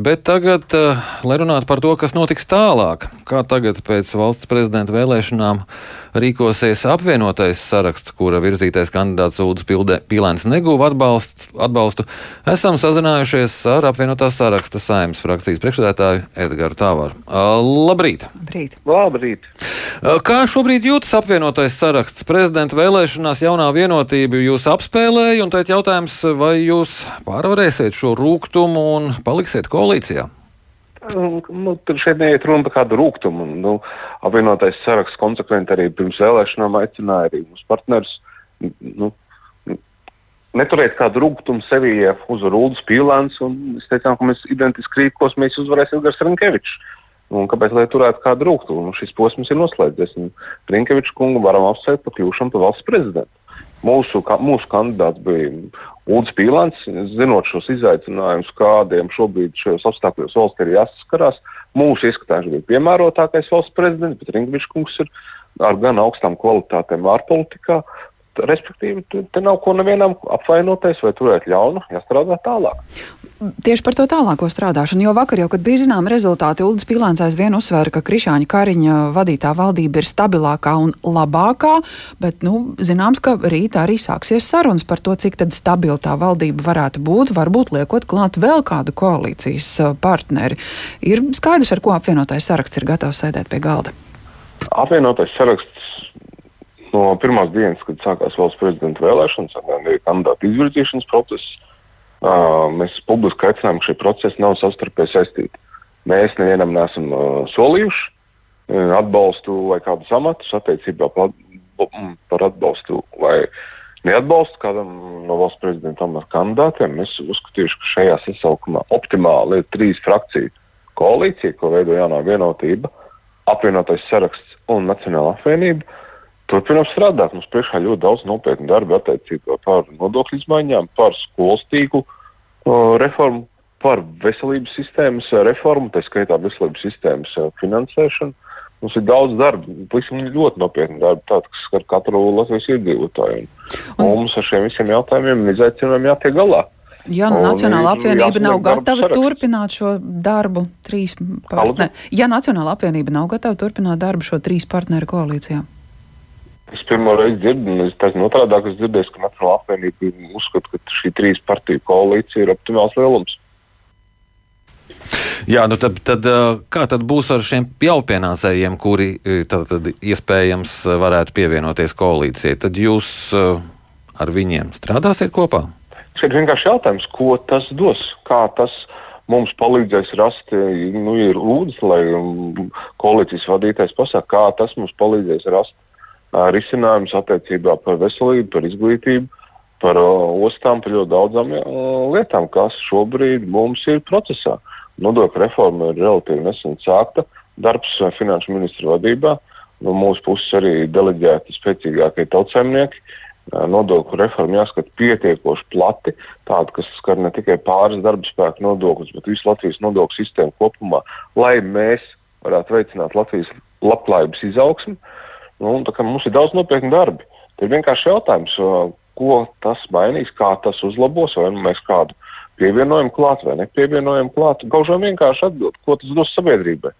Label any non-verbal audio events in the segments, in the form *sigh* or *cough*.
Bet tagad, eh, lai runātu par to, kas notiks tālāk, kā tagad pēc valsts prezidenta vēlēšanām rīkosies apvienotais saraksts, kura virzītais kandidāts Ulris Pīlēns neguva atbalstu, atbalstu, esam sazinājušies ar apvienotās saraksta saimnes frakcijas priekšsēdētāju Edgars Tāvaru. Labrīt! Labrīt. Labrīt! Kā šobrīd jūtas apvienotais saraksts? Prezidenta vēlēšanās jaunā vienotība jūs apspēlēja, un tad jautājums, vai jūs pārvarēsiet šo rūkumu un paliksiet kolēģi? Koalīcijā? Nu, tur šeit neiet runa par kādu rūkumu. Nu, apvienotais saraksts konsekventi arī pirms vēlēšanām aicināja arī mūsu partnerus. Nu, Neturēt kādu rūkumu sevī, uzvar Ulrichs Pīlāns. Mēs teicām, ka mēs identiski rīkosimies, uzvarēs Ilgars Rankevičs. Un kāpēc lai turētu kādu rūkumu? Nu, šis posms ir noslēdzies. Rankevičs kungu varam apsveikt par kļūšanu par valsts prezidentu. Mūsu, ka, mūsu kandidāts bija Ulrichs Pīlāns. Zinot šos izaicinājumus, kādiem šobrīd šajos apstākļos valsts ir jāsaskarās, mūsu ieskatā viņš bija piemērotākais valsts prezidents, bet Ringvičs kungs ir ar gan augstām kvalitātēm ārpolitikā. Respektīvi, te nav ko nevienam apvainoties vai turēt ļaunu, jāstrādā tālāk tieši par to tālāko strādāšanu. Jo vakar, jau, kad bija zināma rezultāti, Ulrichs Pilēns aizvien uzsvēra, ka Krišāņa Kariņa vadītā valdība ir stabilākā un labākā, bet nu, zināms, ka rīt arī sāksies sarunas par to, cik stabila tā valdība varētu būt, varbūt liekot klāt vēl kādu koalīcijas uh, partneri. Ir skaidrs, ar ko apvienotais saraksts ir gatavs sēdēt pie galda. Apvienotais saraksts no pirmās dienas, kad sākās valsts prezidenta vēlēšanas, arī kandidātu izvirzīšanas process Mēs publiski aicinām, ka šie procesi nav savstarpēji saistīti. Mēs nevienam neesam solījuši atbalstu vai kādus amatus attiecībā par, par atbalstu vai neatbalstu kādam no valsts prezidenta amata kandidātiem. Mēs uzskatījuši, ka šajā sasaukumā optimāli ir trīs frakciju koalīcija, ko veido jaunā vienotība, apvienotais saraksts un Nacionāla apvienība. Turpinām strādāt. Mums priekšā ļoti daudz nopietnu darbu attiecībā par nodokļu izmaiņām, par skolas tīklu uh, reformu, par veselības sistēmas reformu, tā skaitā veselības sistēmas uh, finansēšanu. Mums ir daudz darba, pavisam ļoti nopietni darba, tāds, kas skar katru Latvijas iedzīvotāju. Un, un mums ar šiem visiem jautājumiem un izaicinājumiem jātiek galā. Ja nu, Nacionāla apvienība nav gatava turpināt šo darbu trīs partneru, ja Nacionāla apvienība nav gatava turpināt darbu šo trīs partneru koalīcijā. Es pirmo reizi dzirdu, un es taisnu otrādi, es dzirdēju, ka Nacionāla apvienība uzskata, ka šī trīs partiju koalīcija ir optimāls lielums. Jā, nu tad, tad kā tad būs ar šiem jaupienācējiem, kuri tad, tad iespējams varētu pievienoties koalīcijai? Tad jūs ar viņiem strādāsiet kopā? Šeit vienkārši jautājums, ko tas dos, kā tas mums palīdzēs rast, nu, ir lūdzu, lai koalīcijas vadītājs pasaka, kā tas mums palīdzēs rast risinājumus attiecībā par veselību, par izglītību, par ostām, par ļoti daudzām lietām, kas šobrīd mums ir procesā. Nodokļu reforma ir relatīvi nesen sākta, darbs finanšu ministra vadībā. No mūsu puses arī deleģēti spēcīgākie tautsēmnieki. Nodokļu reforma jāskata pietiekoši plati, tāda, kas skar ne tikai pāris darba spēku nodokļus, bet visu Latvijas nodokļu sistēmu kopumā, lai mēs varētu veicināt Latvijas labklājības izaugsmu. Uh, Nu, mums ir daudz nopietnu darbu. Tad vienkārši jautājums, ko tas mainīs, kā tas uzlabos, vai nu mēs kādu pievienojam klāt vai nepievienojam klāt. Gaužām vienkārši atbild, ko tas dos sabiedrībai.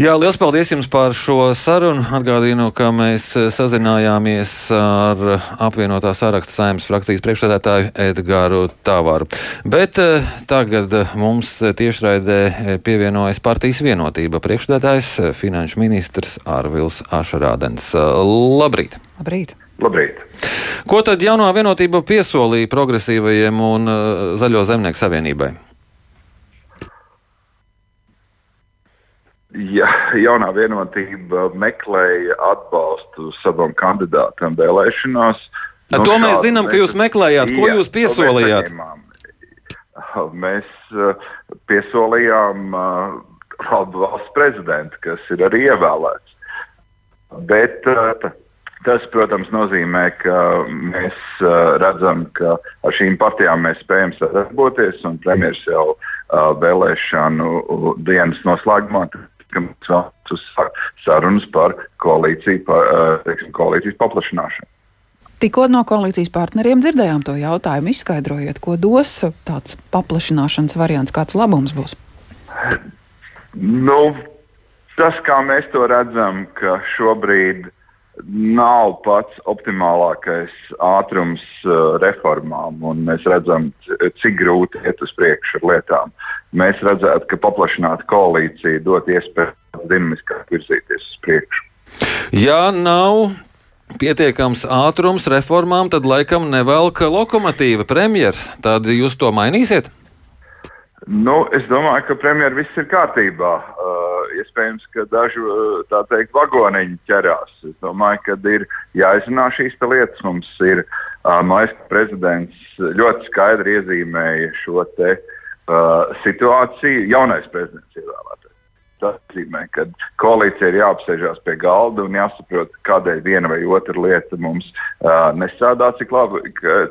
Jā, liels paldies jums par šo sarunu. Atgādīju, ka mēs eh, sazinājāmies ar apvienotā saraksta saimnes frakcijas priekšsēdētāju Edgāru Tāvāru. Bet eh, tagad mums tiešraidē pievienojas partijas vienotība priekšsēdētājs finanšu ministrs Ārvils Ašarādens. Labrīt! Labrīt! Labrīt! Ko tad jaunā vienotība piesolīja progresīvajiem un eh, Zaļo zemnieku savienībai? Ja, jaunā vienotība meklēja atbalstu savam kandidātam vēlēšanās. No to mēs zinām, ka jūs meklējāt. Ko jā, jūs piesolījāt? Mēs uh, piesolījām uh, valsts prezidentu, kas ir arī ievēlēts. Bet uh, tas, protams, nozīmē, ka mēs uh, redzam, ka ar šīm partijām mēs spējam sadarboties. Premjerministrs jau uh, vēlēšanu dienas noslēgumā ka mēs vēlamies uzsākt sarunas par koalīciju, par, teiksim, koalīcijas paplašināšanu. Tikko no koalīcijas partneriem dzirdējām to jautājumu. Izskaidrojiet, ko dos tāds paplašināšanas variants, kāds labums būs. Nu, tas, kā mēs to redzam, ka šobrīd nav pats optimālākais ātrums uh, reformām, un mēs redzam, cik grūti iet uz priekšu ar lietām. Mēs redzētu, ka paplašināta koalīcija dot iespēju dinamiskāk virzīties uz priekšu. Ja nav pietiekams ātrums reformām, tad laikam nevelk lokomotīva premjeras. Tad jūs to mainīsiet? Nu, es domāju, ka premjerministrs viss ir kārtībā. Uh, iespējams, ka daži uh, teikt, vagoniņi ķerās. Es domāju, ka ir jāizrunā šīs lietas. Mums ir uh, Maiskas prezidents ļoti skaidri iezīmēja šo te, uh, situāciju. Jaunais prezidents ievēlēts. Tas nozīmē, ka koalīcija ir jāapsēžās pie galda un jāsaprot, kādēļ viena vai otra lieta mums uh, nestrādā, cik labi,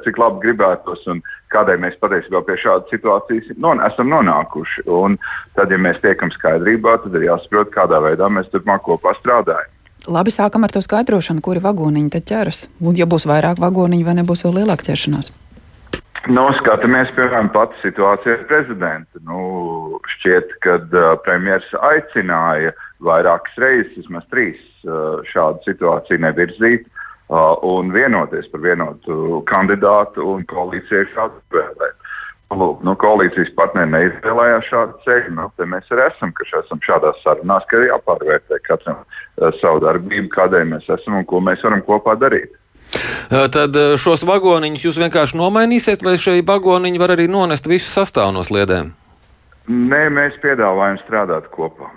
cik labi gribētos un kādēļ mēs patiesībā pie šādas situācijas non, esam nonākuši. Un tad, ja mēs tiekam skaidrībā, tad ir jāsaprot, kādā veidā mēs turpmāk kopā strādājam. Labi, sākam ar to skaidrošanu, kuri vagoniņi te ķeras. Un, ja būs vairāk vagoniņu, vai nebūs vēl lielāka ķeršanās? Nu, skatāmies, piemēram, pati situācija ar prezidentu. Nu, šķiet, ka uh, premjerministrs aicināja vairākas reizes, vismaz trīs, uh, šādu situāciju nevirzīt uh, un vienoties par vienotu kandidātu un koalīcijai šādu vēlēt. Lūk, nu, koalīcijas partneri neizvēlējās šādu ceļu. Nu, mēs arī esam, esam šādās sarunās, ka ir jāpārvērtē katram uh, savu darbību, kādēļ mēs esam un ko mēs varam kopā darīt. Tad šos vagoniņus jūs vienkārši nomainīsiet, vai šie vagoniņi var arī nonest visu sastāvu no sliedēm? Nē, mēs piedāvājam strādāt kopā.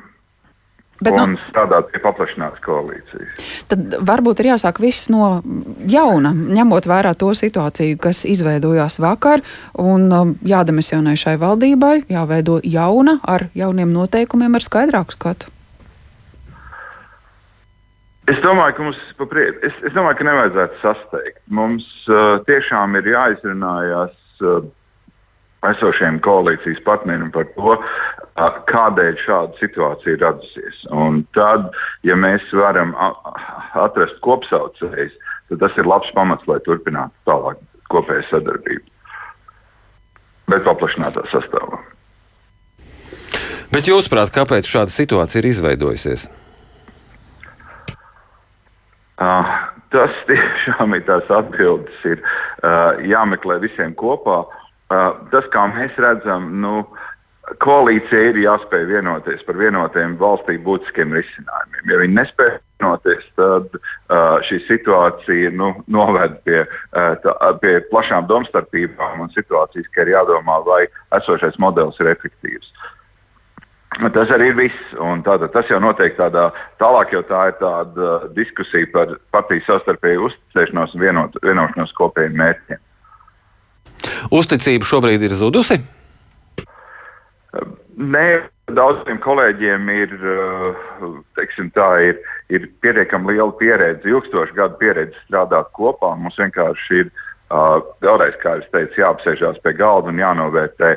Bet, un nu, strādāt pie paplašinātas koalīcijas. Tad varbūt ir jāsāk viss no jauna, ņemot vērā to situāciju, kas izveidojās vakar, un jādemisionē šai valdībai, jāveido jauna ar jauniem noteikumiem, ar skaidrāku skatu. Es domāju, ka mums es, es domāju, ka nevajadzētu sasteigt. Mums uh, tiešām ir jāizrunājas uh, esošiem koalīcijas partneriem par to, uh, kādēļ šāda situācija ir radusies. Un tad, ja mēs varam atrast kopsaucējus, tad tas ir labs pamats, lai turpinātu tālāk kopēju sadarbību. Bet paplašinātā sastāvā. Bet jūsuprāt, kāpēc šāda situācija ir izveidojusies? Uh, tas *laughs* tiešām ir tās atbildes, ir uh, jāmeklē visiem kopā. Uh, tas, kā mēs redzam, nu, koalīcija ir jāspēj vienoties par vienotiem valstī būtiskiem risinājumiem. Ja viņi nespēj vienoties, tad uh, šī situācija nu, noved pie, uh, tā, pie plašām domstarpībām un situācijas, ka ir jādomā, vai esošais modelis ir efektīvs. Uh, Tas arī ir viss. Tātad, tas jau notiek tādā tālāk, jo tā ir tāda diskusija par partiju savstarpēju uzticēšanos un vienot, vienošanos kopējiem mērķiem. Uzticība šobrīd ir zudusi? Nē, daudziem kolēģiem ir, teiksim, tā, ir, ir pietiekami liela pieredze, ilgstoša gadu pieredze strādāt kopā. Mums vienkārši ir Uh, vēlreiz, kā jau teicu, jāapsēžās pie galda un jānovērtē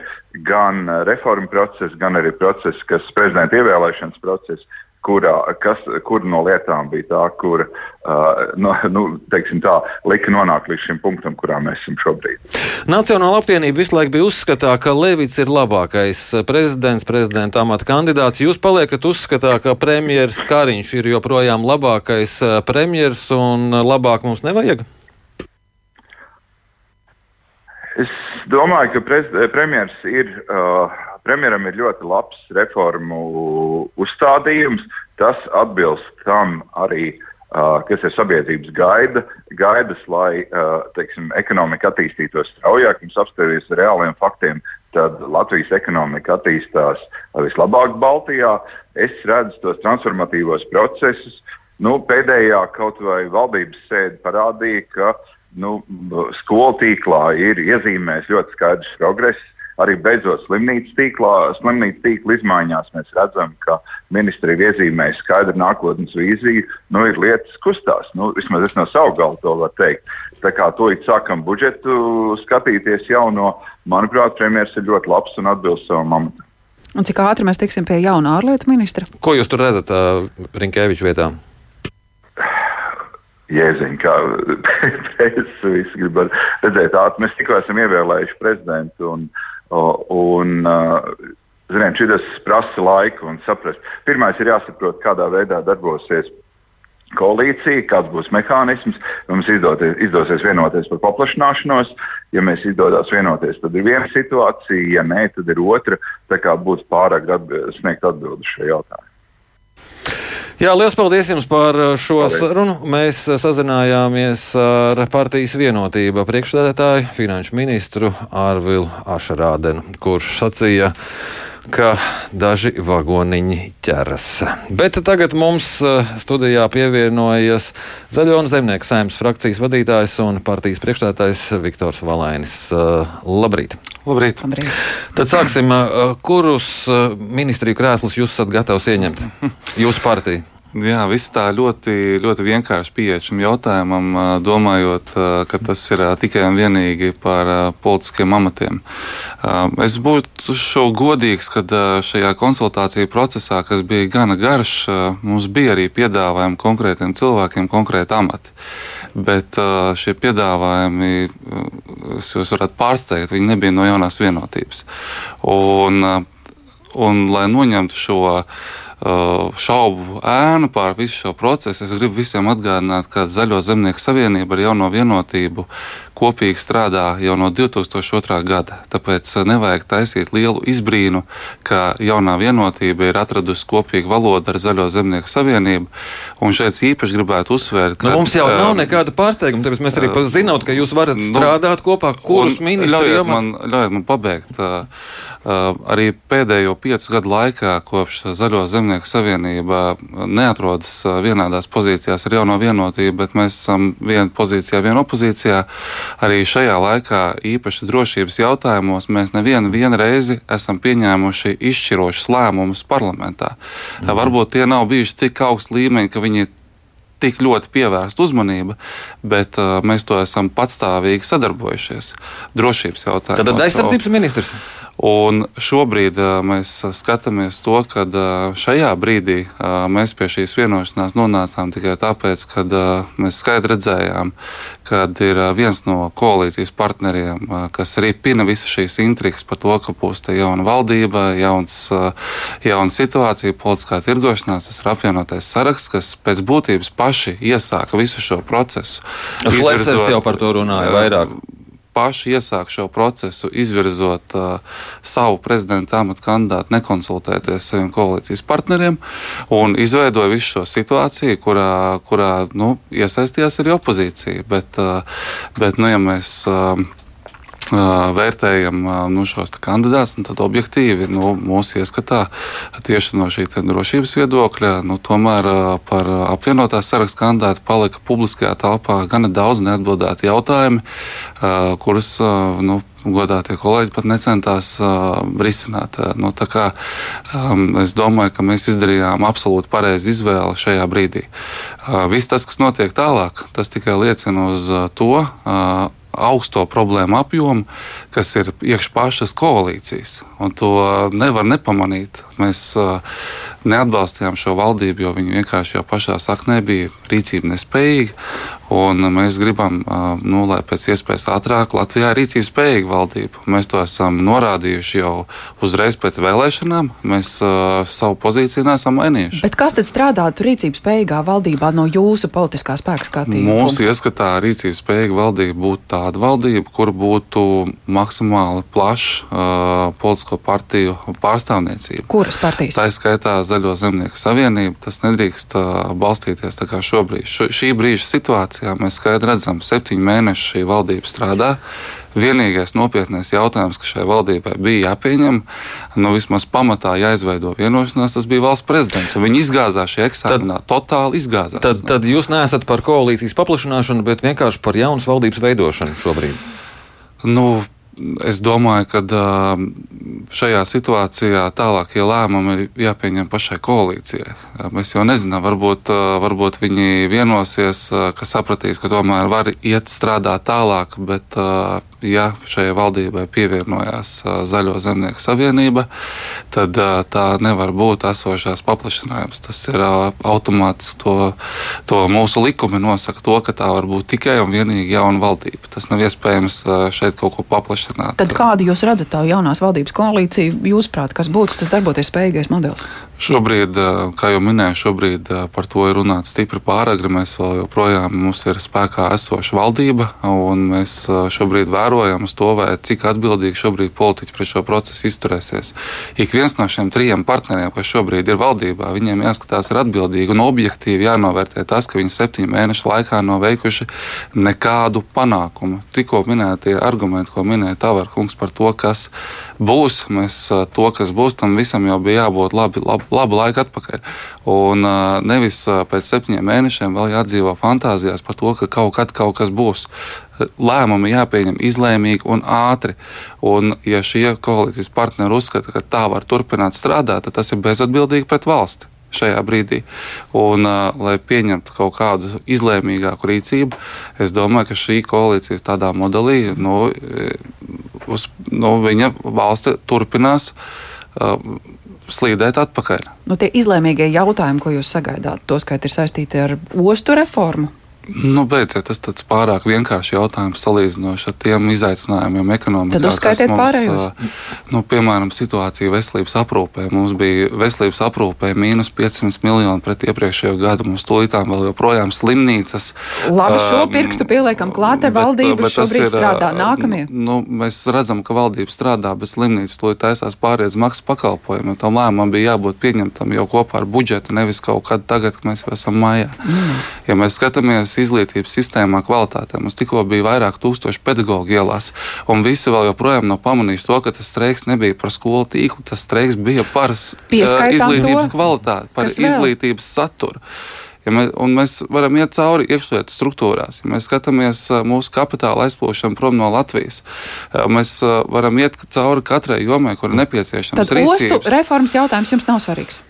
gan reformu process, gan arī process, kas prezidenta ievēlēšanas process, kurā, kas, kur no lietām bija tā, kur uh, no, nu, tā, lika nonākt līdz šim punktam, kurā mēs esam šobrīd. Nacionāla apvienība visu laiku bija uzskatā, ka Levits ir labākais prezidents, prezidenta amata kandidāts. Jūs paliekat uzskatā, ka premjeras Kariņš ir joprojām labākais premjeras un labāk mums nevajag? Es domāju, ka premjeras ir, uh, premjeram ir ļoti labs reformu uzstādījums. Tas atbilst tam arī, uh, kas ir sabiedrības gaida, gaidas, lai uh, teiksim, ekonomika attīstītos straujāk. Mums apstāties ar reāliem faktiem, tad Latvijas ekonomika attīstās vislabāk Baltijā. Es redzu tos transformatīvos procesus. Nu, pēdējā kaut vai valdības sēde parādīja, ka uh, nu, skolu tīklā ir iezīmēs ļoti skaidrs progress. Arī beidzot slimnīcas tīklā, slimnīcas tīkla izmaiņās mēs redzam, ka ministri ir iezīmējuši skaidru nākotnes vīziju. Nu, ir lietas kustās, nu, vismaz es no savu galvu to varu teikt. Tā kā to it sākam budžetu skatīties jauno, manuprāt, premjerministrs ir ļoti labs un atbilst savam amatam. Un cik ātri mēs tiksim pie jauna ārlietu ministra? Ko jūs tur redzat uh, Rinkēviča vietā? Jēziņ, kā *laughs* presa visi grib redzēt. Mēs tikko esam ievēlējuši prezidentu un, un zinām, šis prasa laiku un saprast. Pirmais ir jāsaprot, kādā veidā darbosies koalīcija, kāds būs mehānisms. Mums izdoties, izdosies vienoties par paplašināšanos. Ja mēs izdodas vienoties, tad ir viena situācija, ja nē, tad ir otra. Tā kā būtu pārāk atbild, sniegt atbildi šajā jautājumā. Jā, liels paldies jums par uh, šo paldies. sarunu. Mēs uh, sazinājāmies ar partijas vienotība priekšstādātāju, finanšu ministru Ārvilu Ašarādenu, kurš sacīja, ka daži vagoniņi ķeras. Bet tagad mums uh, studijā pievienojas Zaļo un Zemnieku saimnes frakcijas vadītājs un partijas priekšstādātājs Viktors Valainis. Labrīt! Labrīt. Labrīt. Tad sāksim. Kurus ministriju krēslus jūs esat gatavs ieņemt? Jūsu partija. Jā, viss tā ļoti, ļoti vienkārši pieeja šim jautājumam, domājot, ka tas ir tikai un vienīgi par politiskiem amatiem. Es būtu šo godīgs, kad šajā konsultāciju procesā, kas bija gana garš, mums bija arī piedāvājumi konkrētiem cilvēkiem, konkrēti amati. Bet šie piedāvājumi, jūs varat pārsteigt, viņi nebija no jaunās vienotības. Un, un lai noņemtu šo šaubu ēnu pār visu šo procesu. Es gribu visiem atgādināt, ka Zaļo zemnieku savienība ar jauno vienotību kopīgi strādā jau no 2002. gada. Tāpēc uh, nevajag taisīt lielu izbrīnu, ka jaunā vienotība ir atradusi kopīgu valodu ar Zaļo zemnieku savienību. Un šeit īpaši gribētu uzsvērt, ka nu, mums jau nav um, nekāda pārsteiguma. Tāpēc mēs arī uh, zinām, ka jūs varat nu, strādāt kopā, kurus ministrijas. Ļaujiet man, ļaujiet man pabeigt. Uh, Uh, arī pēdējo piecu gadu laikā, kopš Zaļo zemnieku savienība neatrodas vienādās pozīcijās ar jauno vienotību, bet mēs esam viena pozīcijā, viena opozīcijā. Arī šajā laikā, īpaši drošības jautājumos, mēs nevienu reizi esam pieņēmuši izšķirošus lēmumus parlamentā. Mhm. Varbūt tie nav bijuši tik augsts līmeņi, ka viņi tik ļoti pievērsta uzmanība, bet uh, mēs to esam patstāvīgi sadarbojušies drošības jautājumos. Tad aizsardzības ministrs. Un šobrīd mēs skatāmies to, ka šajā brīdī mēs pie šīs vienošanās nonācām tikai tāpēc, ka mēs skaidri redzējām, ka ir viens no koalīcijas partneriem, kas arī pina visas šīs intrigas par to, ka būs te jauna valdība, jauns, jauna situācija, politiskā tirgošanās. Tas ir apvienotais saraksts, kas pēc būtības paši iesāka visu šo procesu. Es jau par to runāju vairāk paši iesāk šo procesu, izvirzot uh, savu prezidenta amatu kandidātu, nekonsultēties ar saviem koalīcijas partneriem un izveidoja visu šo situāciju, kurā, kurā nu, iesaistījās arī opozīcija. Bet, uh, bet nu, ja mēs, uh, vērtējam nu, šos kandidātus, nu, tad objektīvi nu, mūsu ieskatā tieši no šī drošības viedokļa, nu, tomēr par apvienotās sarakstu kandidātu palika publiskajā telpā gana daudz neatbildētu jautājumu, kurus nu, godātie kolēģi pat necentās uh, risināt. Nu, kā, um, es domāju, ka mēs izdarījām absolūti pareizu izvēli šajā brīdī. Uh, viss tas, kas notiek tālāk, tas tikai liecina uz uh, to. Uh, augsto problēmu apjomu, kas ir iekš pašas koalīcijas. Un to nevar nepamanīt. Mēs uh, neatbalstījām šo valdību, jo viņi vienkārši jau pašā saknē bija rīcība nespējīga. Mēs gribam, nu, lai pēc iespējas ātrāk Latvijā ir rīcības spējīga valdība. Mēs to esam norādījuši jau uzreiz pēc vēlēšanām. Mēs uh, savu pozīciju neesam mainījuši. Bet kas tad strādātu rīcības spējīgā valdībā no jūsu politiskā spēka skatījuma? Mūsu ieskatā rīcības spējīga valdība būtu tāda valdība, kur būtu maksimāli plaša uh, politisko partiju pārstāvniecība. Kuras partijas? Tā skaitā Zaļo zemnieku savienība. Tas nedrīkst uh, balstīties tā kā šobrīd. Š šī brīža situācija situācijā mēs skaidri redzam, ka septiņu mēnešu šī valdība strādā. Vienīgais nopietnais jautājums, kas šai valdībai bija jāpieņem, nu vismaz pamatā jāizveido vienošanās, tas bija valsts prezidents. Viņi izgāzās šajā eksāmenā, tad, totāli izgāzās. Tad, tad jūs neesat par koalīcijas paplašināšanu, bet vienkārši par jaunas valdības veidošanu šobrīd. Nu, es domāju, ka šajā situācijā tālākie lēmumi ir jāpieņem pašai koalīcijai. Mēs jau nezinām, varbūt, varbūt viņi vienosies, ka sapratīs, ka tomēr var iet strādāt tālāk, bet ja šajai valdībai pievienojās Zaļo zemnieku savienība, tad tā nevar būt esošās paplašinājums. Tas ir automāts, to, to mūsu likumi nosaka to, ka tā var būt tikai un vienīgi jauna valdība. Tas nav iespējams šeit kaut ko paplašināt. Tad kādu jūs redzat tā jaunās valdības koalīcija, jūsuprāt, kas būtu tas darboties spējīgais modelis? Šobrīd, kā jau minēju, šobrīd par to ir runāts stipri pāragri. Mēs vēl joprojām mums ir spēkā esoša valdība, un mēs šobrīd vērojam uz to, vai cik atbildīgi šobrīd politiķi pret šo procesu izturēsies. Ik viens no šiem trijiem partneriem, kas šobrīd ir valdībā, viņiem jāskatās ir atbildīgi un objektīvi jānovērtē tas, ka viņi septiņu mēnešu laikā nav veikuši nekādu panākumu. Tikko minētie argumenti, ko minēja Tavarkungs par to, kas būs, mēs to, kas būs, tam visam jau bija jābūt labi, labi labu laiku atpakaļ. Un nevis pēc septiņiem mēnešiem vēl jādzīvo fantāzijās par to, ka kaut kad kaut kas būs. Lēmumi jāpieņem izlēmīgi un ātri. Un, ja šie koalīcijas partneri uzskata, ka tā var turpināt strādāt, tad tas ir bezatbildīgi pret valsti šajā brīdī. Un, uh, lai pieņemtu kaut kādu izlēmīgāku rīcību, es domāju, ka šī koalīcija tādā modelī, nu, uz, nu, viņa valsts turpinās. Uh, slīdēt atpakaļ. Nu, tie izlēmīgie jautājumi, ko jūs sagaidāt, to skaitīt ir saistīti ar ostu reformu. Nu, beidziet, tas ir pārāk vienkāršs jautājums salīdzinoši ar tiem izaicinājumiem ekonomikā. Tad uzskaitiet mums, pārējos. Nu, piemēram, situācija veselības aprūpē. Mums bija veselības aprūpē mīnus 500 miljoni pret iepriekšējo gadu. Mums tūlītām vēl joprojām slimnīcas. Labi, šo pirkstu pieliekam klāt, valdība šobrīd ir, strādā. Nākamie. Nu, mēs redzam, ka valdība strādā, bet slimnīcas tūlīt taisās pāriet maksas pakalpojumu. Tam lēmumam bija jābūt pieņemtam jau kopā ar budžetu, nevis kaut kad tagad, kad mēs esam mājā. Mm. Ja mēs skatāmies izglītības sistēmā kvalitātē. Mums tikko bija vairāk tūkstoši pedagoģu ielās, un visi vēl joprojām nav pamanījuši to, ka tas streiks nebija par skolu tīklu, tas streiks bija par Pieskaitām izglītības to, kvalitāti, par izglītības saturu. Ja mēs, mēs varam iet cauri iekšlietu struktūrās, ja mēs skatāmies mūsu kapitāla aizplūšanu prom no Latvijas, mēs varam iet cauri katrai jomai, kur ir nepieciešams. Tad ostu reformas jautājums jums nav svarīgs.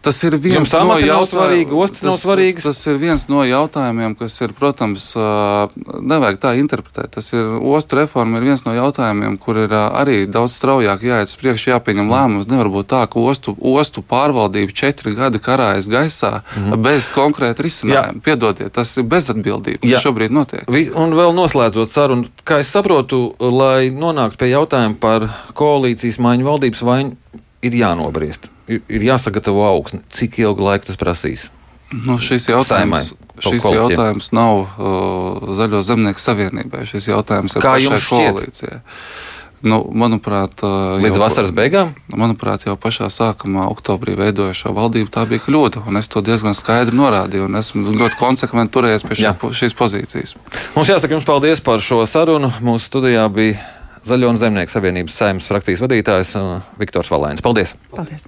Tas ir viens no jautājumiem, tas, tas ir viens no jautājumiem, kas ir, protams, nevajag tā interpretēt. Tas ir ostu reforma, ir viens no jautājumiem, kur ir arī daudz straujāk jāiet uz priekšu, jāpieņem lēmums. Nevar būt tā, ka ostu, ostu pārvaldība četri gadi karājas gaisā mm -hmm. bez konkrēta risinājuma. Piedodiet, tas ir bezatbildība, kas šobrīd notiek. Vi, un vēl noslēdzot sarunu, kā es saprotu, lai nonāktu pie jautājuma par koalīcijas maiņu valdības vaiņu, ir jānobriest ir jāsagatavo augsne. Cik ilgu laiku tas prasīs? Nu, šis jautājums, šis kolķiem. jautājums nav uh, Zaļo zemnieku savienībai. Šis jautājums ir Kā pašai koalīcijai. Nu, manuprāt, līdz jau, vasaras beigām? Manuprāt, jau pašā sākumā, oktobrī veidojušo valdību, tā bija kļūda. Es to diezgan skaidri norādīju, un esmu ļoti konsekventi turējies pie šī, šīs pozīcijas. Mums jāsaka jums paldies par šo sarunu. Mūsu studijā bija Zaļo un Zemnieku savienības saimnes frakcijas vadītājs Viktors Valēns. Paldies! paldies.